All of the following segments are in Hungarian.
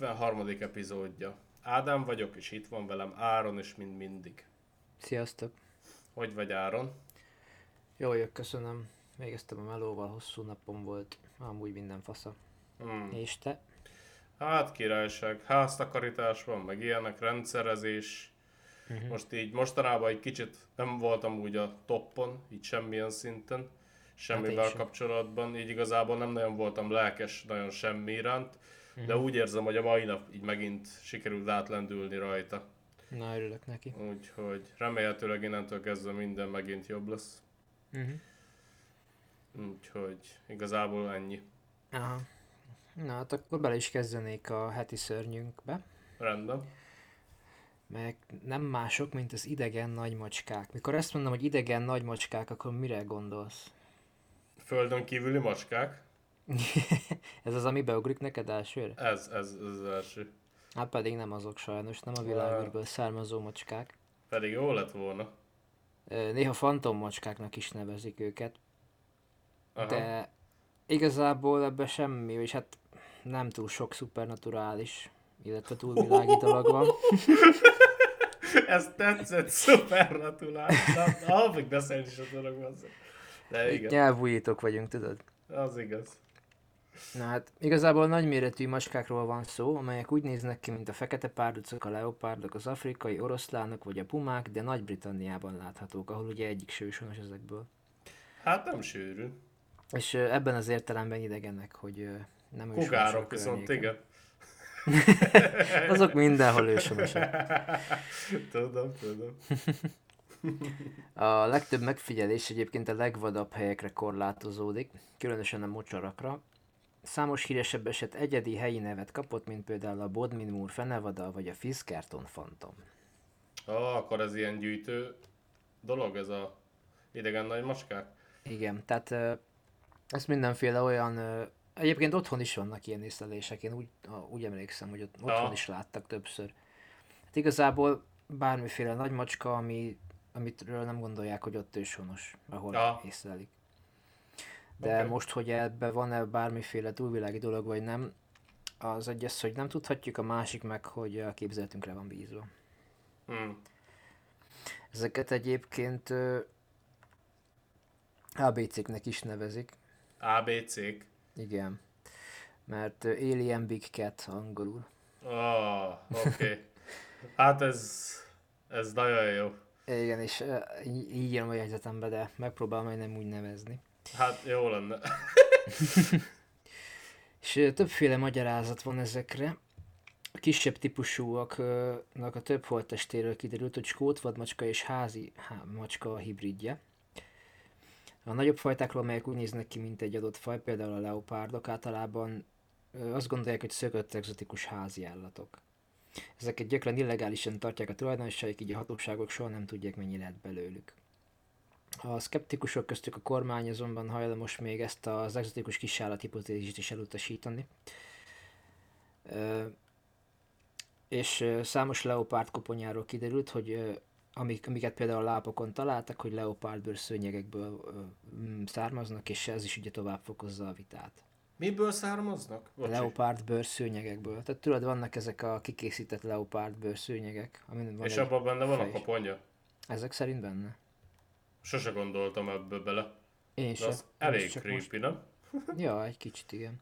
53. epizódja. Ádám vagyok, és itt van velem Áron is, mint mindig. Sziasztok! Hogy vagy Áron? Jó vagyok, köszönöm. Végeztem a melóval, hosszú napom volt, amúgy minden fasza. Hmm. És te? Hát királyság, háztakarítás van, meg ilyenek, rendszerezés. Uh-huh. Most így mostanában egy kicsit nem voltam úgy a toppon, így semmilyen szinten, semmivel Hát én sem. kapcsolatban, így igazából nem nagyon voltam lelkes nagyon semmi iránt, de úgy érzem, hogy a mai nap így megint sikerült átlendülni rajta. Na, örülök neki. Úgyhogy remélhetőleg innentől kezdve minden megint jobb lesz. Uh-huh. Úgyhogy igazából ennyi. Aha. Na, hát akkor bele is kezdenék a heti szörnyünkbe, Rendben. meg nem mások, mint az idegen nagymacskák. Mikor ezt mondom, hogy idegen nagymacskák, akkor mire gondolsz? Földön kívüli macskák. Ez az, ami beugrik neked elsőre? Ez, ez, ez az első. Hát pedig nem azok sajnos, nem a világűrből származó macskák. Pedig jó lett volna. Néha fantommacskáknak is nevezik őket, Aha. de igazából ebben semmi, és hát nem túl sok szupernaturális, illetve túlvilági dolog van. Ez tetszett, szuper gratulálok. Na, Alapig beszélni is a dolog van. De Itt igen, nyelvújítók vagyunk, tudod? az igaz. Na hát igazából nagyméretű macskákról van szó, amelyek úgy néznek ki, mint a fekete párducok, a leopárdok, az afrikai oroszlánok vagy a pumák, de Nagy-Britanniában láthatók, ahol ugye egyik sősonos ezekből. Hát nem sűrű. És ebben az értelemben idegenek, hogy nem őshonosok Kugárok viszont igen. Azok mindenhol ősonosak. tudom, tudom. A legtöbb megfigyelés egyébként a legvadabb helyekre korlátozódik, különösen a mocsarakra. Számos híresebb eset egyedi helyi nevet kapott, mint például a Bodmin Moor fenevada vagy a Fiskerton fantom. Ah, akkor ez ilyen gyűjtő dolog, ez a idegen nagy macskák? Igen, tehát ez mindenféle olyan... Egyébként otthon is vannak ilyen észlelések, én úgy, úgy emlékszem, hogy ott, otthon Ja. is láttak többször. Hát igazából bármiféle nagy macska, ami, amitről nem gondolják, hogy ott őshonos, ahol Ja. észlelik. De okay. most, hogy ebben van-e bármiféle túlvilági dolog, vagy nem, az egy az, hogy nem tudhatjuk, a másik meg, hogy a képzeletünkre van bízva. Hmm. Ezeket egyébként ö, ABC-knek is nevezik. ABC-k. Igen. Mert ö, Alien Big Cat angolul. Ah, oké. Okay. Hát ez, ez nagyon jó. Igen, és ö, így, írom a jegyzetembe, de megpróbálom majd nem úgy nevezni. Hát jó lenne. És többféle magyarázat van ezekre. A kisebb típusúaknak a több holttestéről kiderült, hogy skót és házi há, macska a hibridje. A nagyobb fajtákról, melyek úgy néznek ki, mint egy adott faj, például a leopárdok, általában azt gondolják, hogy szökött egzotikus házi állatok. Ezeket gyakran illegálisan tartják a tulajdonosaik, így a hatóságok soha nem tudják, mennyi lehet belőlük. A szkeptikusok köztük a kormány azonban hajlamos még ezt az egzotikus kisállat hipotézist is elutasítani. És számos leopárd koponyáról kiderült, hogy amik, amiket például a lápokon találtak, hogy leopárdbőr szőnyegekből ö, mm, származnak, és ez is ugye tovább fokozza a vitát. Miből származnak? Bocsi. Leopárdbőr szőnyegekből. Tehát tudod, vannak ezek a kikészített leopárdbőr szőnyegek, amin van És abban benne van a koponya? Ezek szerint benne. Sose gondoltam ebbe bele. Én De az elég csak creepy, nem? Ja, egy kicsit igen.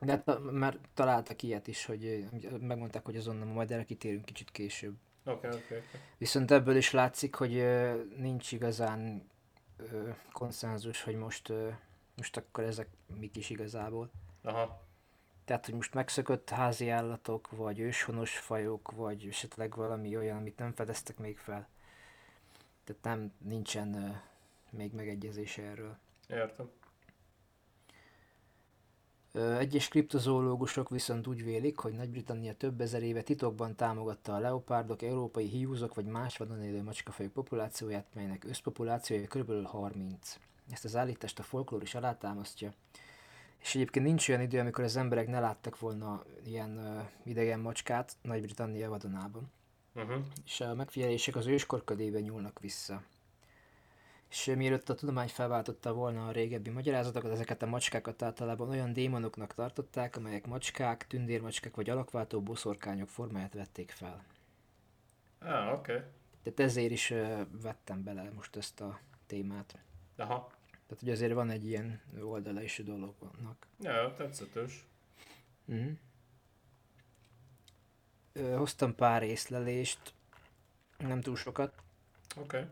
De hát, na, már találtak ilyet is, hogy megmondták, hogy azonnal majd erre kitérünk kicsit később. Oké, oké. oké. Viszont ebből is látszik, hogy ö, nincs igazán ö, konszenzus, hogy most, ö, most akkor ezek mik is igazából. Aha. Tehát, hogy most megszökött házi állatok, vagy őshonos fajok, vagy esetleg valami olyan, amit nem fedeztek még fel. Tehát nem, nincsen ö, még megegyezés erről. Értem. Egyes kriptozoológusok viszont úgy vélik, hogy Nagy-Britannia több ezer éve titokban támogatta a leopárdok, európai hiúzok vagy más vadon élő macskafajok populációját, melynek összpopulációja kb. 30. Ezt az állítást a folklór is alátámasztja. És egyébként nincs olyan idő, amikor az emberek ne láttak volna ilyen ö, idegen macskát Nagy-Britannia vadonában Uh-huh. és a megfigyelések az őskor ködében nyúlnak vissza. És mielőtt a tudomány felváltotta volna a régebbi magyarázatokat, ezeket a macskákat általában olyan démonoknak tartották, amelyek macskák, tündérmacskák vagy alakváltó boszorkányok formáját vették fel. Ah, oké. Okay. Tehát ezért is uh, vettem bele most ezt a témát. Aha. Tehát, hogy azért van egy ilyen oldala is a dolognak. Ja, tetszetős. Uh-huh. Ö, hoztam pár észlelést, nem túl sokat. Oké. Okay.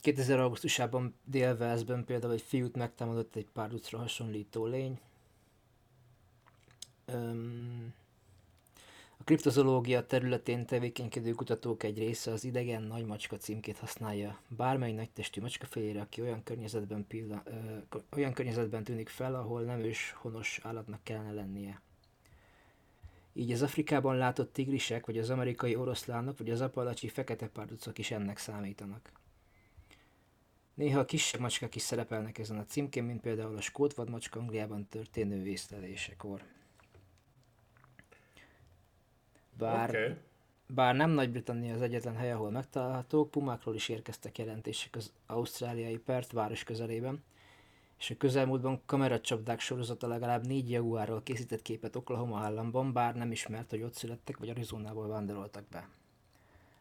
2000 augusztusában dél például egy fiút megtámadott egy pár utcra hasonlító lény. Öm, a kriptozológia területén tevékenykedő kutatók egy része az idegen nagy macska címkét használja bármely nagytestű macskafejére, aki olyan környezetben, pillan, ö, olyan környezetben tűnik fel, ahol nem ős honos állatnak kellene lennie. Így az Afrikában látott tigrisek, vagy az amerikai oroszlánok, vagy az apalacsi fekete párducok is ennek számítanak. Néha a kisebb macskák is szerepelnek ezen a címkén, mint például a skót vadmacska Angliában történő észlelésekor. Bár, okay. bár nem Nagy-Britannia az egyetlen hely, ahol megtalálhatók, pumákról is érkeztek jelentések az ausztráliai Perth város közelében, és a közelmúltban kameracsapdák sorozata legalább négy jaguárról készített képet Oklahoma államban, bár nem ismert, hogy ott születtek vagy Arizonából vándoroltak be.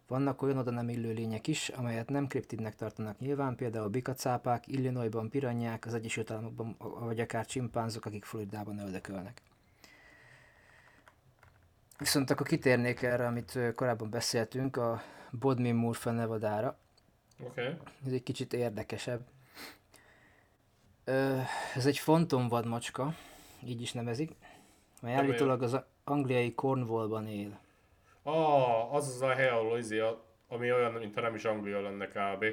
Vannak olyan oda nem illő lények is, amelyet nem kriptidnek tartanak nyilván, például bikacápák, Illinoisban piranyák, az Egyesült Államokban vagy akár csimpánzok, akik Floridában öldökölnek. Viszont akkor kitérnék erre, amit korábban beszéltünk, a Bodmin Murphy Nevadára. Oké. Okay. Ez egy kicsit érdekesebb. Ez egy fantomvadmacska, így is nevezik, mely állítólag az angliai Cornwallban él. Ah, az az a hely, ahol izé, ami olyan, mintha nem is Anglia lenne kb.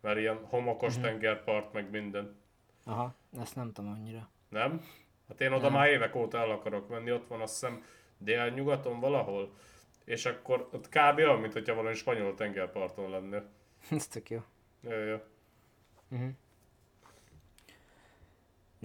Mert ilyen homokos uh-huh. tengerpart, meg minden. Aha, ezt nem tudom annyira. Nem? Hát én oda nem. már évek óta el akarok menni, ott van azt hiszem dél-nyugaton valahol, és akkor ott kb. olyan, mint hogyha valami spanyol tengerparton lenne. Ez tök jó. Jó, jó. Uh-huh.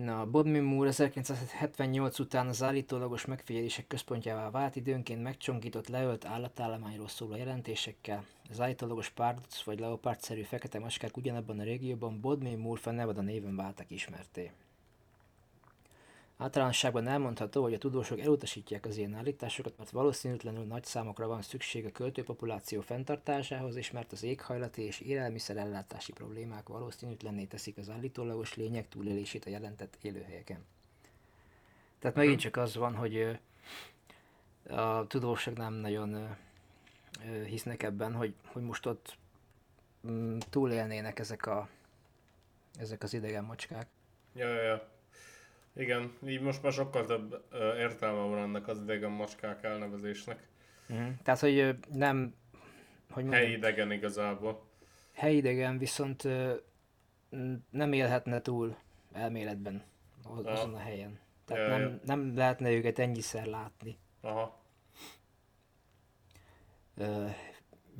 Na, Bodmin Moore 1978 után az állítólagos megfigyelések központjává vált időnként megcsonkított leölt állatállományról szóló jelentésekkel. Az állítólagos párduc vagy leopárdszerű fekete maskák ugyanabban a régióban Bodmin Moore Nevada néven váltak ismerté. Általánosságban elmondható, hogy a tudósok elutasítják az ilyen állításokat, mert valószínűtlenül nagy számokra van szükség a költőpopuláció fenntartásához, és mert az éghajlati és élelmiszerellátási problémák valószínűtlenné teszik az állítólagos lények túlélését a jelentett élőhelyeken. Tehát megint csak az van, hogy a tudósok nem nagyon hisznek ebben, hogy, hogy most ott mm, túlélnének ezek, a, ezek az idegen macskák. Ja, ja, ja. Igen, így most már sokkal több értelme van ennek az idegen macskák elnevezésnek. Mm. Tehát, hogy nem... Hogy mondjam, helyi idegen igazából. Helyi idegen, viszont nem élhetne túl elméletben azon a helyen. Tehát ja, nem, nem lehetne őket ennyiszer látni. Aha.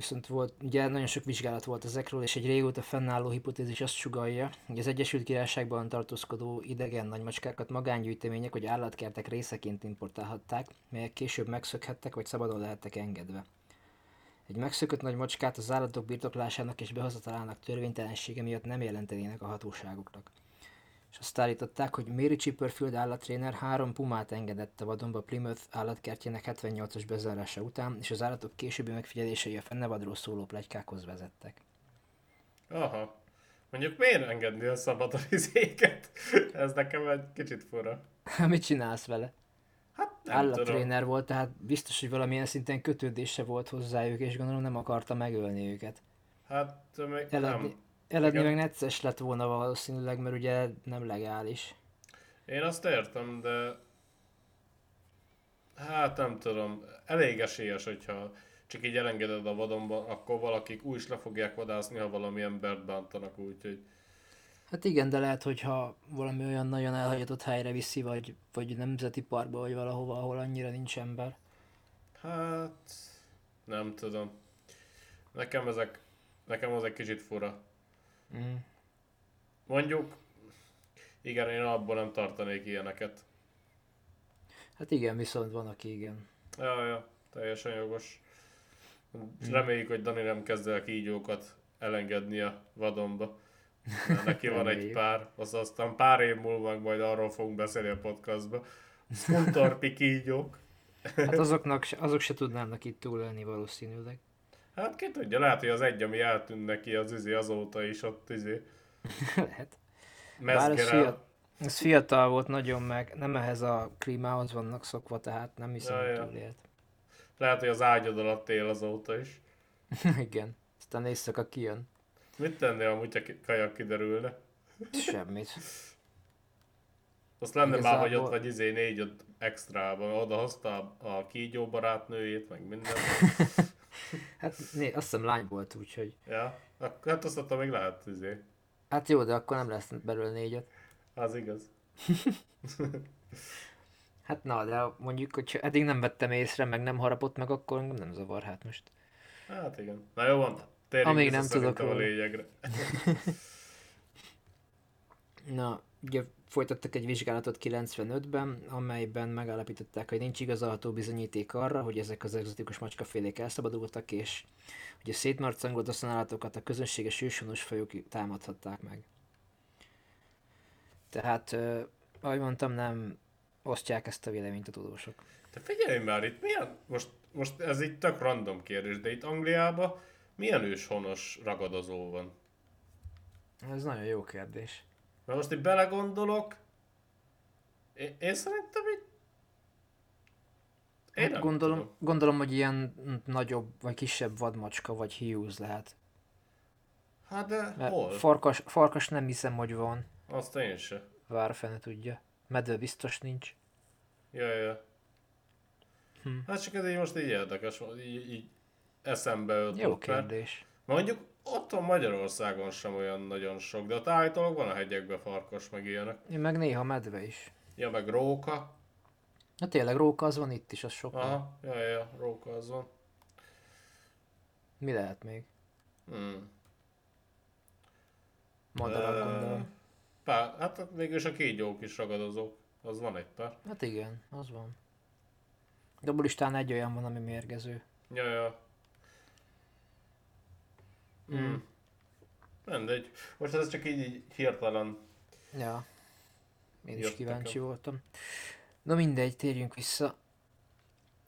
Viszont volt, ugye nagyon sok vizsgálat volt ezekről, és egy régóta fennálló hipotézis azt sugalja, hogy az Egyesült Királyságban tartózkodó idegen nagymacskákat magángyűjtemények vagy állatkertek részeként importálhatták, melyek később megszökhettek vagy szabadon lehettek engedve. Egy megszökött nagy macskát az állatok birtoklásának és behozatalának törvénytelensége miatt nem jelentenének a hatóságoknak és azt állították, hogy Mary Chipperfield állattréner három pumát engedett a vadonba Plymouth állatkertjének 78-as bezárása után, és az állatok későbbi megfigyelései a fennevadról szóló plegykákhoz vezettek. Aha. Mondjuk miért engedni a szabad izéket? Ez nekem egy kicsit fura. Mit csinálsz vele? Hát nem Állattréner tudom. volt, tehát biztos, hogy valamilyen szinten kötődése volt hozzájuk, és gondolom nem akarta megölni őket. Hát még Eladni, nem. Eladni meg necces lett volna valószínűleg, mert ugye nem legális. Én azt értem, de hát nem tudom, elég esélyes, hogyha csak így elengeded a vadonba, akkor valakik úgy is le fogják vadászni, ha valami embert bántanak, úgyhogy... Hát igen, de lehet, hogyha valami olyan nagyon elhagyatott helyre viszi, vagy, vagy nemzeti parkba, vagy valahova, ahol annyira nincs ember. Hát... Nem tudom. Nekem ezek... Nekem az egy kicsit fura. Mm. Mondjuk, igen, én abból nem tartanék ilyeneket. Hát igen, viszont van, aki igen. Ja, ja, teljesen jogos. Mm. Reméljük, hogy Dani nem kezd el kígyókat elengedni a vadonba. Mert neki van egy pár, az aztán pár év múlva majd arról fogunk beszélni a podcastba. Skuntorpi kígyók. Hát azoknak, azok se tudnának itt túlélni valószínűleg. Hát ki tudja, lehet, hogy az egy, ami eltűnt neki az izé azóta is ott izé Lehet. Bár ez, mezgerel. fiat, ez fiatal volt nagyon, meg nem ehhez a klímához vannak szokva, tehát nem hiszem, Ja, hogy túlélt. Lehet, hogy az ágyad alatt él azóta is. Igen. Aztán éjszaka kijön. Mit tennél amúgy, ha kajak kiderülne? Semmit. Azt lenne már, hogy ott Igazából- vagy izé négy ott extrában, oda hozta a, a kígyó barátnőjét, meg minden. Hát né, azt hiszem lány volt, úgyhogy... ja, hát azt mondta, még lehet izé. Hát jó, de akkor nem lesz belőle négyet. Az igaz. Hát na, de mondjuk, hogy eddig nem vettem észre, meg nem harapott meg, akkor engem nem zavar, hát most. Hát igen. Na jó van, térjünk Amíg nem tudok a lényegre. Na, ugye folytattak egy vizsgálatot 95-ben, amelyben megállapították, hogy nincs igazolható bizonyíték arra, hogy ezek az egzotikus macskafélék elszabadultak, és hogy a szétmarcangolt használatokat a közönséges őshonos fajok támadhatták meg. Tehát, ö, ahogy mondtam, nem osztják ezt a véleményt a tudósok. Te figyelj már, itt milyen, most, most ez egy tök random kérdés, de itt Angliában milyen őshonos ragadozó van? Ez nagyon jó kérdés. Mert most itt belegondolok, én, én szerintem itt... Én Hát gondolom, tudom. gondolom, hogy ilyen nagyobb vagy kisebb vadmacska vagy hiúz lehet. Hát de Mert hol? farkas, farkas nem hiszem, hogy van. Azt én se. Vár fene tudja. Medve biztos nincs. Ja, ja. Hm. Hát csak ez így most így érdekes, így, így eszembe Jó ötlött. mert kérdés. Mondjuk otthon Magyarországon sem olyan nagyon sok, de ott állítólag van a hegyekben farkas, meg ilyenek. Meg néha medve is. Ja, meg róka. Na tényleg róka az van itt is, az sok. Aha, ja, ja, róka az van. Mi lehet még? Hmm. Madarak Ö, gondolom. Pár, hát végülis a kígyók is ragadozók. Az van egy pár. Hát igen, az van. De abból is talán egy olyan van, ami mérgező. Ja, ja. Hmm. Mindegy. Most ez csak így, így hirtelen. Ja. Én is kíváncsi a- voltam. Na mindegy, térjünk vissza.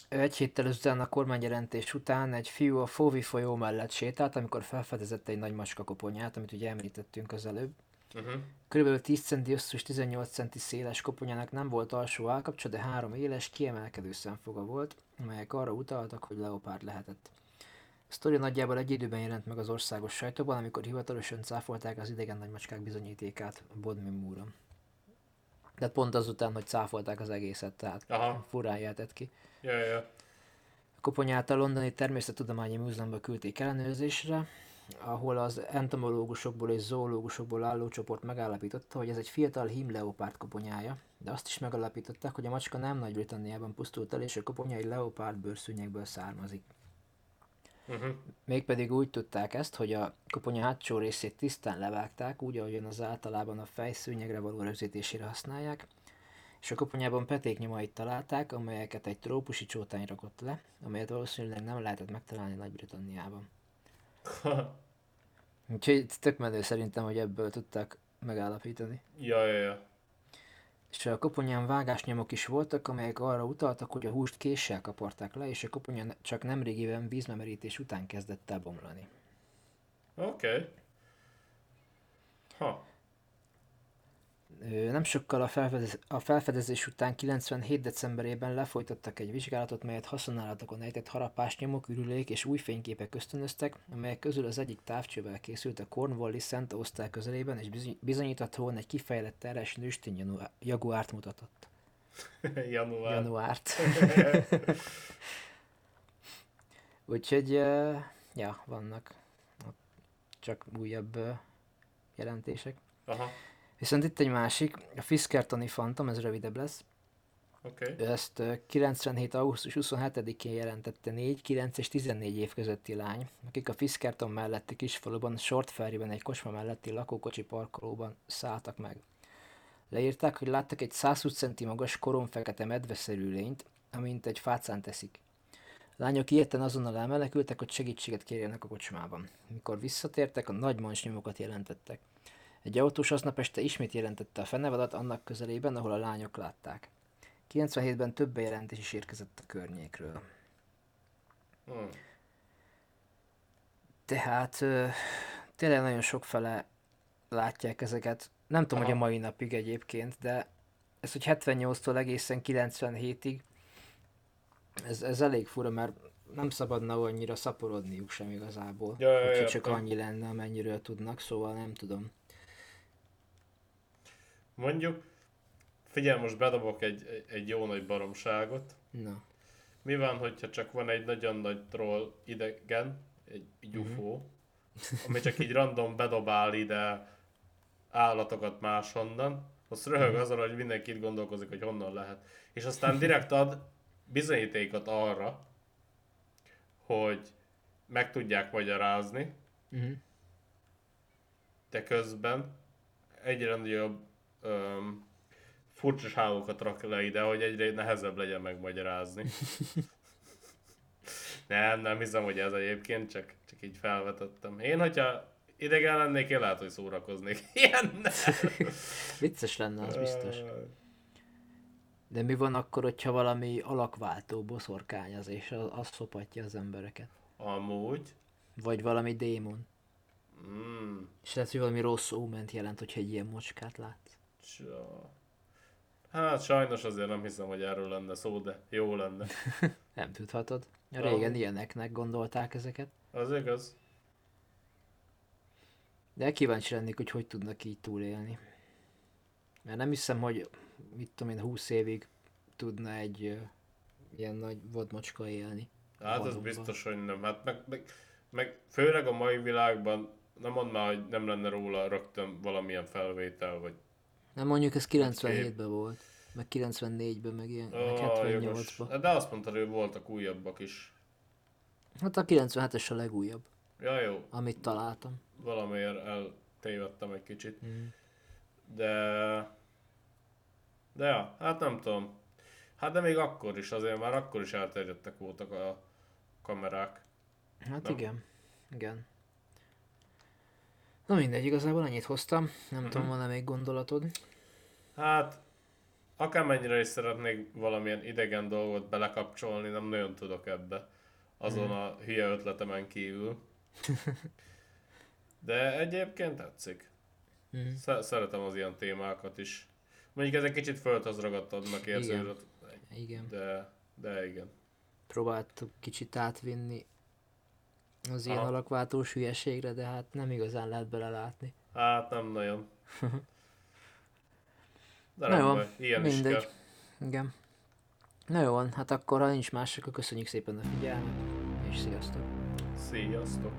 Egy héttel ezután a kormányjelentés után egy fiú a Fóvi folyó mellett sétált, amikor felfedezett egy nagy macska koponyát, amit ugye említettünk az előbb. Uh-huh. Körülbelül 10 cm hosszú és 18 cm széles koponyának nem volt alsó állkapcsa, de három éles, kiemelkedő szemfoga volt, amelyek arra utaltak, hogy leopárd lehetett. Sztori nagyjából egy időben jelent meg az országos sajtóban, amikor hivatalosan cáfolták az idegen nagymacskák bizonyítékát Bodmin. Tehát pont azután, hogy cáfolták az egészet, tehát Aha. furán jöhetett ki. Ja, ja. A koponyát a londoni természettudományi múzeumba küldték ellenőrzésre, ahol az entomológusokból és zoológusokból álló csoport megállapította, hogy ez egy fiatal hímleopárd koponyája, de azt is megállapították, hogy a macska nem Nagy-Britanniában pusztult el, és a koponya egy leopárd bőrszűnyekből származik. Uh-huh. Mégpedig úgy tudták ezt, hogy a koponya hátsó részét tisztán levágták, úgy, ahogyan az általában a fejszőnyegre való rögzítésére használják, és a koponyában petéknyomait találták, amelyeket egy trópusi csótány rakott le, amelyet valószínűleg nem lehetett megtalálni Nagy-Britanniában. Úgyhogy tök menő szerintem, hogy ebből tudták megállapítani. ja, ja, ja. És a koponyán vágásnyomok is voltak, amelyek arra utaltak, hogy a húst késsel kaparták le, és a koponya csak nemrégiben vízmemerítés után kezdett el. Oké. Okay. Ha. Nem sokkal a, felfedez, a felfedezés után 97. decemberében lefolytattak egy vizsgálatot, melyet haszonállatokon ejtett harapásnyomok, ürülék és új fényképek ösztönöztek, amelyek közül az egyik távcsővel készült a Cornwalli Szent Osztály közelében, és bizony- bizonyíthatóan egy kifejlett terhes nőstény jaguárt mutatott. Január. Januárt. Úgyhogy, ja, vannak csak újabb jelentések. Aha. Viszont itt egy másik, a Fiskertoni Phantom, ez rövidebb lesz. Okay. Ő ezt ö, 97. augusztus 27-én jelentette 4, 9 és 14 év közötti lány, akik a Fiskerton melletti kisfaluban, Short Ferryben egy kocsma melletti lakókocsi parkolóban szálltak meg. Leírták, hogy láttak egy 120 cm magas koronfekete medveszerű lényt, amint egy fácán teszik. Lányok ilyetten azonnal elmenekültek, hogy segítséget kérjenek a kocsmában. Mikor visszatértek, a nagy nyomokat jelentettek. Egy autós aznap este ismét jelentette a fenevadat annak közelében, ahol a lányok látták. 97-ben több bejelentés is érkezett a környékről. Hmm. Tehát ö, tényleg nagyon sokfele látják ezeket. Nem tudom, Aha. hogy a mai napig egyébként, de ez, hogy 78-tól egészen 97-ig, ez, ez elég fura, mert nem szabadna annyira szaporodniuk sem igazából. Ja, ja, hogyha csak értem. annyi lenne, amennyiről tudnak, szóval nem tudom. Mondjuk, figyelj, most bedobok egy, egy jó nagy baromságot. Na, Mi van, hogyha csak van egy nagyon nagy troll idegen, egy, egy UFO, ami csak így random bedobál ide állatokat máshonnan, azt röhög azon, hogy mindenki itt gondolkozik, hogy honnan lehet. És aztán direkt ad bizonyítékot arra, hogy meg tudják magyarázni, uh-huh. de közben egyre nagyobb öm, furcsaságokat rak le ide, hogy egyre nehezebb legyen megmagyarázni. nem, nem hiszem, hogy ez egyébként, csak, csak így felvetettem. Én, hogyha idegen lennék, én lehet, hogy szórakoznék. Ilyen Vicces lenne, az biztos. De mi van akkor, hogyha valami alakváltó boszorkány az, és az, az szopatja az embereket? Amúgy. Vagy valami démon. Mm, És lehet, hogy valami rossz óment jelent, hogyha egy ilyen mocskát látsz. Hát sajnos azért nem hiszem, hogy erről lenne szó, de jó lenne. Nem tudhatod. Régen ilyeneknek gondolták ezeket. Az igaz? De kíváncsi lennék, hogy hogy tudnak így túlélni. Mert nem hiszem, hogy mit tudom én, 20 évig tudna egy ö, ilyen nagy vadmocska élni. Hát ez biztos, hogy nem. Hát meg, meg, meg főleg a mai világban nem mondd már, hogy nem lenne róla rögtön valamilyen felvétel, vagy... Nem mondjuk ez 97-ben volt. Meg 94-ben, meg ilyen, meg Ó, jogos. 78-ban. De azt mondtad, hogy voltak újabbak is. Hát a 97-es a legújabb, Ja, jó. amit találtam. Valamiért eltévedtem egy kicsit. Mm. De... De ja, hát nem tudom. Hát de még akkor is, azért már akkor is elterjedtek voltak a kamerák. Hát Nem? igen. Igen. Na mindegy, igazából annyit hoztam. Nem tudom, van-e még gondolatod? Hát, akármennyire is szeretnék valamilyen idegen dolgot belekapcsolni, nem nagyon tudok ebbe. Azon a hülye ötletemen kívül. De egyébként tetszik. Mhm. Sze- Szeretem az ilyen témákat is. Mondjuk ez egy kicsit földhöz ragadtabbnak érződött, Igen. de, de igen. Próbáltuk kicsit átvinni az ilyen Aha. alakváltós hülyeségre, de hát nem igazán lehet belelátni. Hát nem nagyon. De Na nem jó, baj, ilyen is mindegy. kell. Igen. Na jó van, hát akkor ha nincs más, akkor köszönjük szépen a figyelmet, és sziasztok! Sziasztok!